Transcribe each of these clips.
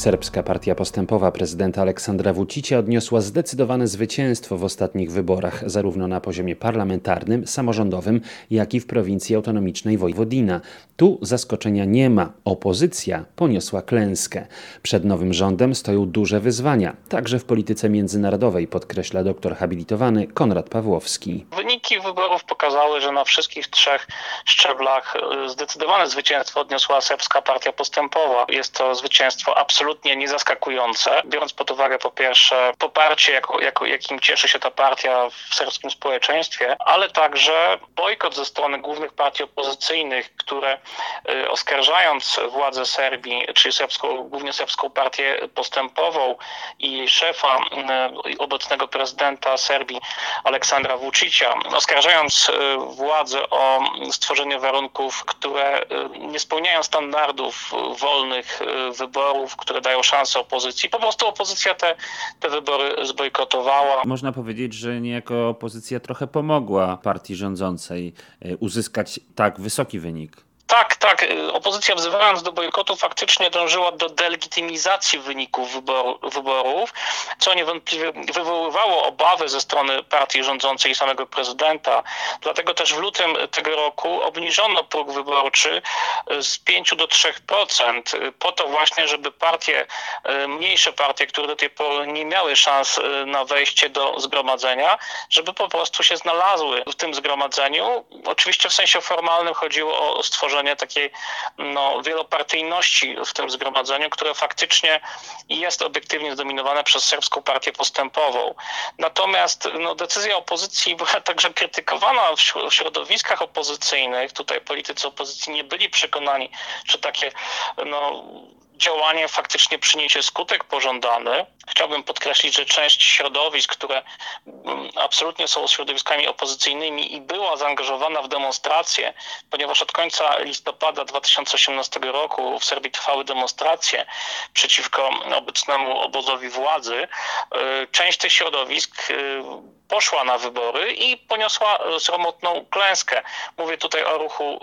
Serbska Partia Postępowa prezydenta Aleksandra Vucicia odniosła zdecydowane zwycięstwo w ostatnich wyborach, zarówno na poziomie parlamentarnym, samorządowym, jak i w prowincji autonomicznej Wojwodina. Tu zaskoczenia nie ma. Opozycja poniosła klęskę. Przed nowym rządem stoją duże wyzwania, także w polityce międzynarodowej, podkreśla doktor habilitowany Konrad Pawłowski. Wyniki wyborów pokazały, że na wszystkich trzech szczeblach e, zdecydowane zwycięstwo odniosła Serbska Partia Postępowa. Jest to zwycięstwo absolutnie absolutnie niezaskakujące, biorąc pod uwagę po pierwsze poparcie, jako, jako, jakim cieszy się ta partia w serbskim społeczeństwie, ale także bojkot ze strony głównych partii opozycyjnych, które y, oskarżając władze Serbii, czyli serbską, głównie serbską partię postępową i szefa y, obecnego prezydenta Serbii Aleksandra Vucicia, oskarżając y, władze o stworzenie warunków, które nie spełniają standardów wolnych wyborów, które dają szansę opozycji. Po prostu opozycja te, te wybory zbojkotowała. Można powiedzieć, że niejako opozycja trochę pomogła partii rządzącej e, uzyskać tak wysoki wynik. Tak, tak. Opozycja wzywając do bojkotu faktycznie dążyła do delegitymizacji wyników wyboru, wyborów, co niewątpliwie wywoływało obawy ze strony partii rządzącej i samego prezydenta. Dlatego też w lutym tego roku obniżono próg wyborczy z 5 do 3%, po to właśnie, żeby partie, mniejsze partie, które do tej pory nie miały szans na wejście do zgromadzenia, żeby po prostu się znalazły w tym zgromadzeniu. Oczywiście w sensie formalnym chodziło o stworzenie takiej no, wielopartyjności w tym zgromadzeniu, które faktycznie jest obiektywnie zdominowane przez serbską partię postępową. Natomiast no, decyzja opozycji była także krytykowana w środowiskach opozycyjnych. Tutaj politycy opozycji nie byli przekonani, że takie no, działanie faktycznie przyniesie skutek pożądany. Chciałbym podkreślić, że część środowisk, które mm, absolutnie są środowiskami opozycyjnymi i była zaangażowana w demonstracje, ponieważ od końca listopada 2018 roku w Serbii trwały demonstracje przeciwko obecnemu obozowi władzy, y, część tych środowisk y, poszła na wybory i poniosła sromotną klęskę. Mówię tutaj o ruchu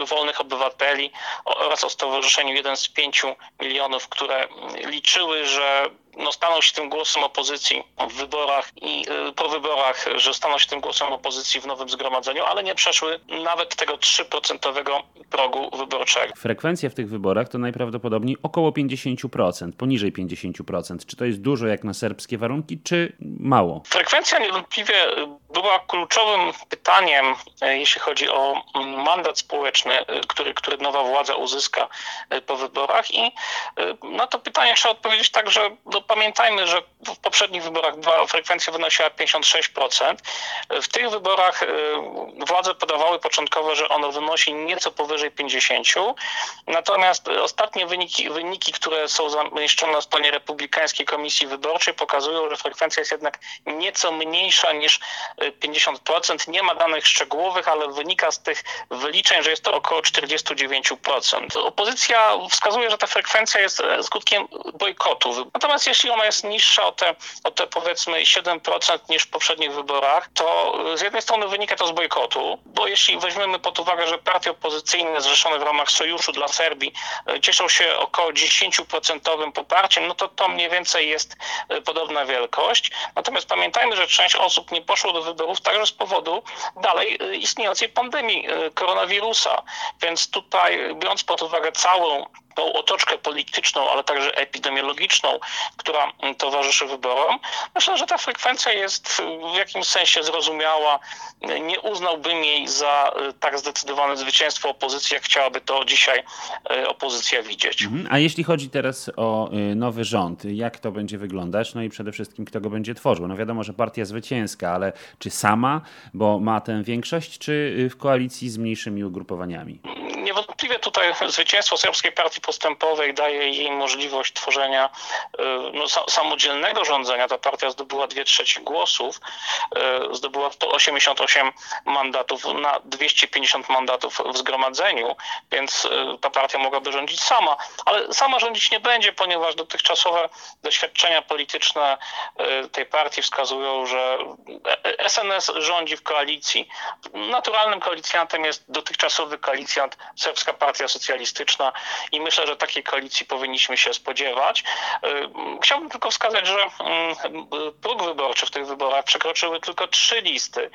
y, wolnych obywateli oraz o Stowarzyszeniu Jeden z Pięciu Milionów, które liczyły, że no, staną się tym głosem opozycji w wyborach i y, po wyborach, że staną się tym głosem opozycji w nowym zgromadzeniu, ale nie przeszły nawet tego 3% progu wyborczego. Frekwencja w tych wyborach to najprawdopodobniej około 50%, poniżej 50%. Czy to jest dużo jak na serbskie warunki, czy mało? Frekwencja niewątpliwie była kluczowym pytaniem, y, jeśli chodzi o mandat społeczny, y, który, który nowa władza uzyska po wyborach i na to pytanie trzeba odpowiedzieć tak, że do pamiętajmy, że w poprzednich wyborach frekwencja wynosiła 56%. W tych wyborach y, władze podawały początkowo, że ono wynosi nieco powyżej 50%. Natomiast ostatnie wyniki, wyniki które są zamieszczone na stronie Republikańskiej Komisji Wyborczej, pokazują, że frekwencja jest jednak nieco mniejsza niż 50%. Nie ma danych szczegółowych, ale wynika z tych wyliczeń, że jest to około 49%. Opozycja wskazuje, że ta frekwencja jest skutkiem bojkotu. Natomiast jeśli ona jest niższa o te, o te powiedzmy 7% niż w poprzednich wyborach, to z jednej strony wynika to z bojkotu, bo jeśli weźmiemy pod uwagę, że partie opozycyjne zrzeszone w ramach Sojuszu dla Serbii e, cieszą się około 10% poparciem, no to to mniej więcej jest e, podobna wielkość. Natomiast pamiętajmy, że część osób nie poszło do wyborów także z powodu dalej e, istniejącej pandemii koronawirusa. Więc tutaj, biorąc pod uwagę całą tą otoczkę polityczną, ale także epidemiologiczną, która towarzyszy wyborom, myślę, że ta frekwencja jest w jakimś sensie zrozumiała. Nie uznałbym jej za e, tak zdecydowane zwycięstwo opozycji, jak chciałaby to dzisiaj e, opozycja widzieć. Mhm. A jeśli chodzi teraz o e, nowy rząd, jak to będzie wyglądać? No i przede wszystkim, kto go będzie tworzył? No wiadomo, że partia zwycięska, ale czy sama, bo ma tę większość, czy w koalicji z mniejszymi ugrupowaniami? Niewątpliwie tutaj zwycięstwo Serbskiej Partii Postępowej daje jej możliwość tworzenia no, samodzielnego rządzenia. Ta partia zdobyła dwie trzecie głosów, zdobyła 188 mandatów na 250 mandatów w zgromadzeniu, więc ta partia mogłaby rządzić sama, ale sama rządzić nie będzie, ponieważ dotychczasowe doświadczenia polityczne tej partii wskazują, że SNS rządzi w koalicji. Naturalnym koalicjantem jest dotychczasowy koalicjant Serbska Partia Socjalistyczna i myślę, że takiej koalicji powinniśmy się spodziewać. Y, chciałbym tylko wskazać, że mm, próg wyborczy w tych wyborach przekroczyły tylko trzy listy,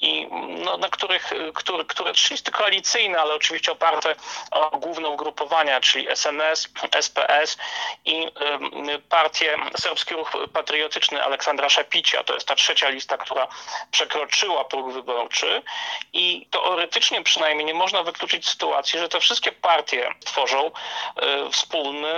i no, na których, które, które trzy listy koalicyjne, ale oczywiście oparte o główne ugrupowania, czyli SNS, SPS i partię Serbski Ruch Patriotyczny Aleksandra Szapicia. To jest ta trzecia lista, która przekroczyła próg wyborczy i teoretycznie przynajmniej nie można wykluczyć sytuacji, że te wszystkie partie tworzą e, wspólny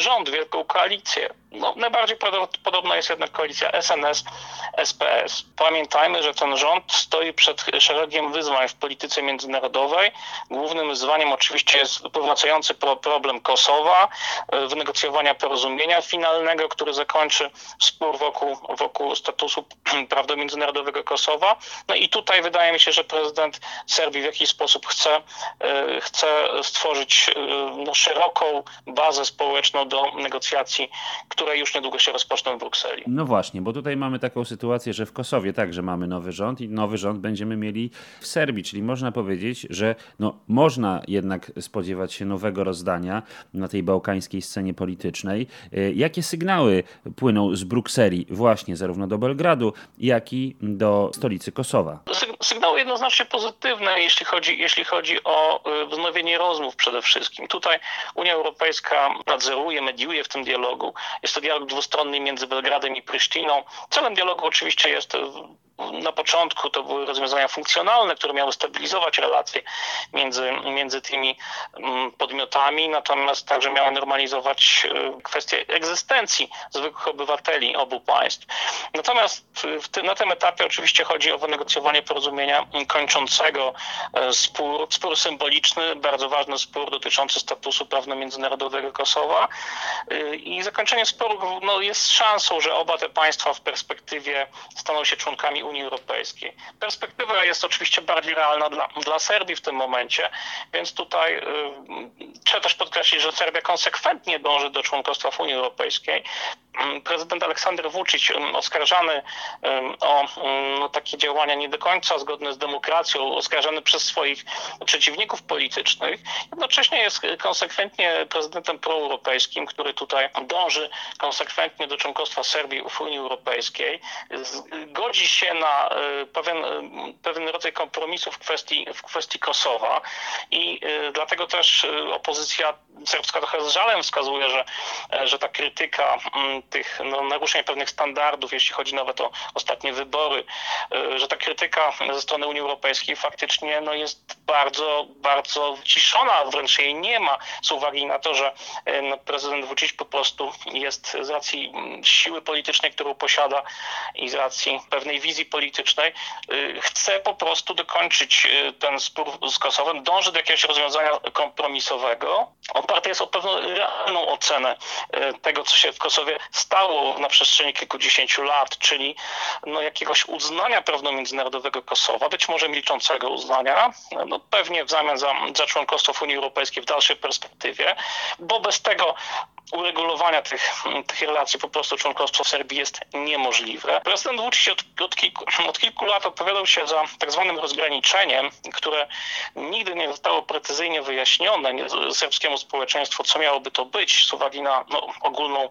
rząd, wielką koalicję. No, najbardziej podobna jest jednak koalicja SNS-SPS. Pamiętajmy, że ten rząd stoi przed szeregiem wyzwań w polityce międzynarodowej. Głównym wyzwaniem oczywiście jest powracający problem Kosowa, e, wynegocjowania porozumienia finalnego, który zakończy spór wokół, wokół statusu prawda, międzynarodowego Kosowa. No i tutaj wydaje mi się, że prezydent Serbii w jakiś sposób chce, e, chce stworzyć e, no, szeroką bazę społeczną do negocjacji, które już niedługo się rozpoczną w Brukseli. No właśnie, bo tutaj mamy taką sytuację, że w Kosowie także mamy nowy rząd i nowy rząd będziemy mieli w Serbii, czyli można powiedzieć, że no, można jednak spodziewać się nowego rozdania na tej bałkańskiej scenie politycznej. E, jakie sygnały płyną z Brukseli właśnie zarówno do Belgradu, jak i do stolicy Kosowa? Sygnały jednoznacznie pozytywne, jeśli chodzi, jeśli chodzi o e, wznowienie rozmów przede wszystkim. Tutaj Unia Europejska nadzoruje, mediuje w tym dialogu. Jest to dialog dwustronny między Belgradem i Prysztiną. Celem dialogu oczywiście jest na początku to były rozwiązania funkcjonalne, które miały stabilizować relacje między, między tymi mm, podmiotami, natomiast także miały normalizować e, kwestie egzystencji zwykłych obywateli obu państw. Natomiast tym, na tym etapie oczywiście chodzi o wynegocjowanie porozumienia kończącego e, spór, spór symboliczny, bardzo ważny spór dotyczący statusu prawno-międzynarodowego Kosowa i zakończenie sporu no, jest szansą, że oba te państwa w perspektywie staną się członkami Unii Europejskiej. Perspektywa jest oczywiście bardziej realna dla, dla Serbii w tym momencie, więc tutaj y, trzeba też podkreślić, że Serbia konsekwentnie dąży do członkostwa w Unii Europejskiej. Mm, prezydent Aleksander Vucic, mm, oskarżany mm, o no, takie działania nie do końca zgodne z demokracją, oskarżany przez swoich przeciwników politycznych, jednocześnie jest konsekwentnie prezydentem proeuropejskim, który tutaj dąży konsekwentnie do członkostwa Serbii w Unii Europejskiej. Godzi się na y, pewien, y, pewien rodzaj kompromisu w kwestii, w kwestii Kosowa i y, dlatego też opozycja serbska trochę z żalem wskazuje, że, że ta krytyka tych no, naruszeń pewnych standardów, jeśli chodzi nawet o ostatnie wybory, że ta krytyka ze strony Unii Europejskiej faktycznie no, jest bardzo, bardzo wyciszona, wręcz jej nie ma, z uwagi na to, że no, prezydent Vucic po prostu jest z racji mm, siły politycznej, którą posiada i z racji pewnej wizji politycznej y, chce po prostu dokończyć y, ten spór z Kosowem, dąży do jakiegoś rozwiązania kompromisowego. Oparte jest o pewną realną ocenę y, tego, co się w Kosowie stało na przestrzeni kilkudziesięciu lat, czyli no, jakiegoś uznania prawno-międzynarodowego Kosowa, być może milczącego uznania, no, pewnie w zamian za, za członkostwo w Unii Europejskiej w dalszej perspektywie, bo bez tego uregulowania tych, tych relacji po prostu członkostwo Serbii jest niemożliwe. Prezydent Vučić od, od, kilku, od kilku lat odpowiadał się za tak zwanym rozgraniczeniem, które nigdy nie zostało precyzyjnie wyjaśnione serbskiemu społeczeństwu, co miałoby to być z uwagi na no, ogólną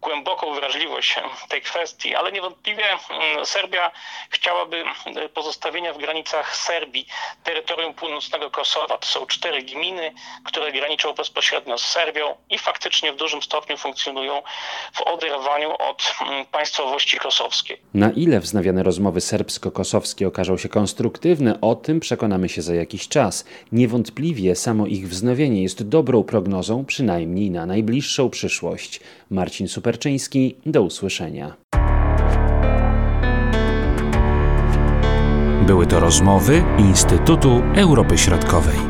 głęboką wrażliwość tej kwestii, ale niewątpliwie mm, Serbia chciałaby e, pozostawienia w granicach Serbii terytorium północnego Kosowa. To są cztery gminy, które graniczą bezpośrednio z Serbią i faktycznie w dużym stopniu funkcjonują w oderwaniu od mm, państwowości kosowskiej. Na ile wznawiane rozmowy serbsko-kosowskie okażą się konstruktywne, o tym przekonamy się za jakiś czas. Niewątpliwie samo ich wznowienie jest dobrą prognozą, przynajmniej na najbliższą przyszłość. Marcin Do usłyszenia. Były to rozmowy Instytutu Europy Środkowej.